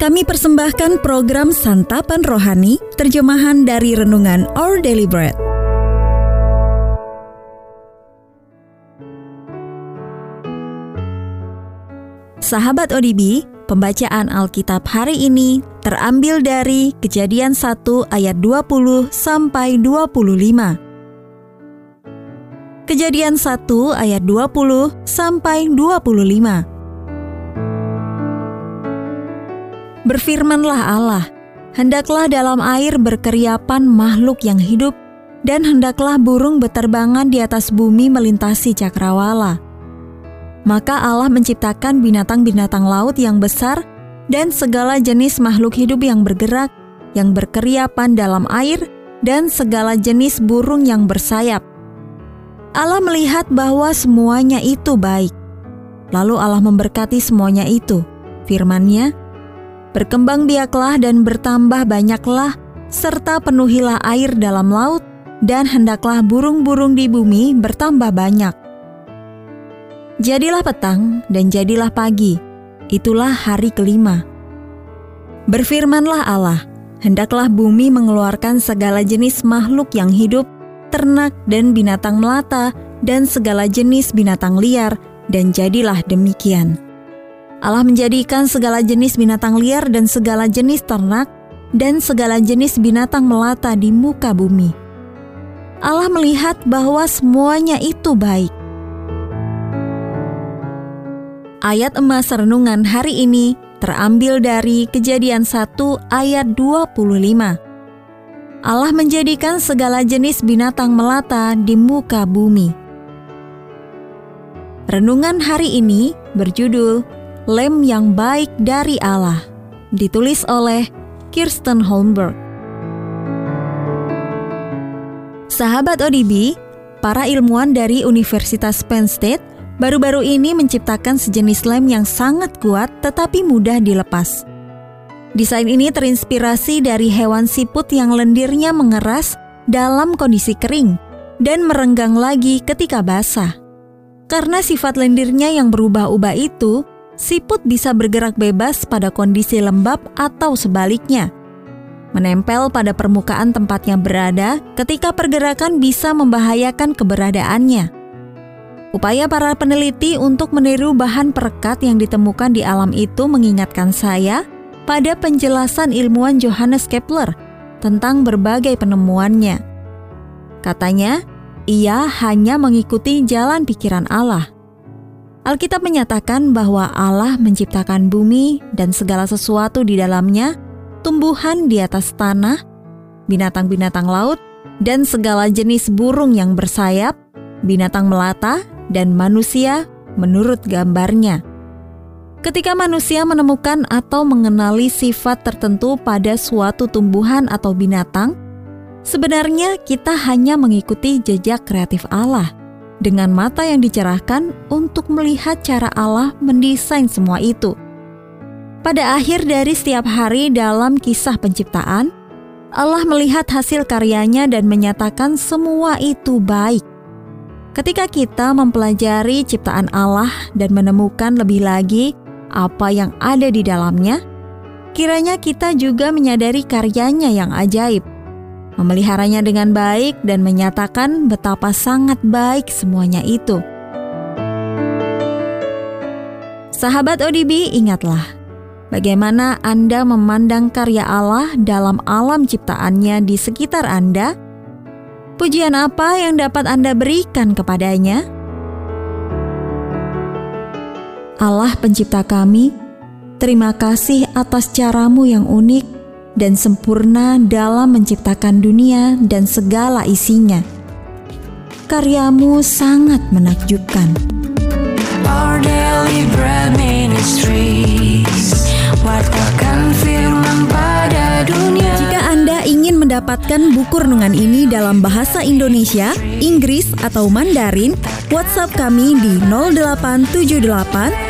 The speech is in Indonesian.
Kami persembahkan program Santapan Rohani, terjemahan dari Renungan Our Daily Bread. Sahabat ODB, pembacaan Alkitab hari ini terambil dari Kejadian 1 ayat 20 sampai 25. Kejadian 1 ayat 20 sampai 25. Berfirmanlah Allah, hendaklah dalam air berkeriapan makhluk yang hidup, dan hendaklah burung beterbangan di atas bumi melintasi cakrawala. Maka Allah menciptakan binatang-binatang laut yang besar dan segala jenis makhluk hidup yang bergerak, yang berkeriapan dalam air, dan segala jenis burung yang bersayap. Allah melihat bahwa semuanya itu baik. Lalu Allah memberkati semuanya itu. Firman-Nya, Berkembang biaklah dan bertambah banyaklah, serta penuhilah air dalam laut, dan hendaklah burung-burung di bumi bertambah banyak. Jadilah petang dan jadilah pagi, itulah hari kelima. Berfirmanlah Allah, hendaklah bumi mengeluarkan segala jenis makhluk yang hidup, ternak dan binatang melata, dan segala jenis binatang liar, dan jadilah demikian. Allah menjadikan segala jenis binatang liar dan segala jenis ternak dan segala jenis binatang melata di muka bumi. Allah melihat bahwa semuanya itu baik. Ayat emas renungan hari ini terambil dari Kejadian 1 ayat 25. Allah menjadikan segala jenis binatang melata di muka bumi. Renungan hari ini berjudul Lem yang Baik dari Allah, ditulis oleh Kirsten Holmberg. Sahabat ODB, para ilmuwan dari Universitas Penn State baru-baru ini menciptakan sejenis lem yang sangat kuat tetapi mudah dilepas. Desain ini terinspirasi dari hewan siput yang lendirnya mengeras dalam kondisi kering dan merenggang lagi ketika basah. Karena sifat lendirnya yang berubah-ubah itu, siput bisa bergerak bebas pada kondisi lembab atau sebaliknya. Menempel pada permukaan tempatnya berada ketika pergerakan bisa membahayakan keberadaannya. Upaya para peneliti untuk meniru bahan perekat yang ditemukan di alam itu mengingatkan saya pada penjelasan ilmuwan Johannes Kepler tentang berbagai penemuannya. Katanya, ia hanya mengikuti jalan pikiran Allah. Alkitab menyatakan bahwa Allah menciptakan bumi dan segala sesuatu di dalamnya, tumbuhan di atas tanah, binatang-binatang laut, dan segala jenis burung yang bersayap, binatang melata, dan manusia menurut gambarnya. Ketika manusia menemukan atau mengenali sifat tertentu pada suatu tumbuhan atau binatang, sebenarnya kita hanya mengikuti jejak kreatif Allah dengan mata yang dicerahkan untuk melihat cara Allah mendesain semua itu. Pada akhir dari setiap hari dalam kisah penciptaan, Allah melihat hasil karyanya dan menyatakan semua itu baik. Ketika kita mempelajari ciptaan Allah dan menemukan lebih lagi apa yang ada di dalamnya, kiranya kita juga menyadari karyanya yang ajaib memeliharanya dengan baik, dan menyatakan betapa sangat baik semuanya itu. Sahabat ODB, ingatlah bagaimana Anda memandang karya Allah dalam alam ciptaannya di sekitar Anda. Pujian apa yang dapat Anda berikan kepadanya? Allah, Pencipta kami, terima kasih atas caramu yang unik dan sempurna dalam menciptakan dunia dan segala isinya. Karyamu sangat menakjubkan. Our daily bread pada dunia. Jika Anda ingin mendapatkan buku renungan ini dalam bahasa Indonesia, Inggris, atau Mandarin, WhatsApp kami di 0878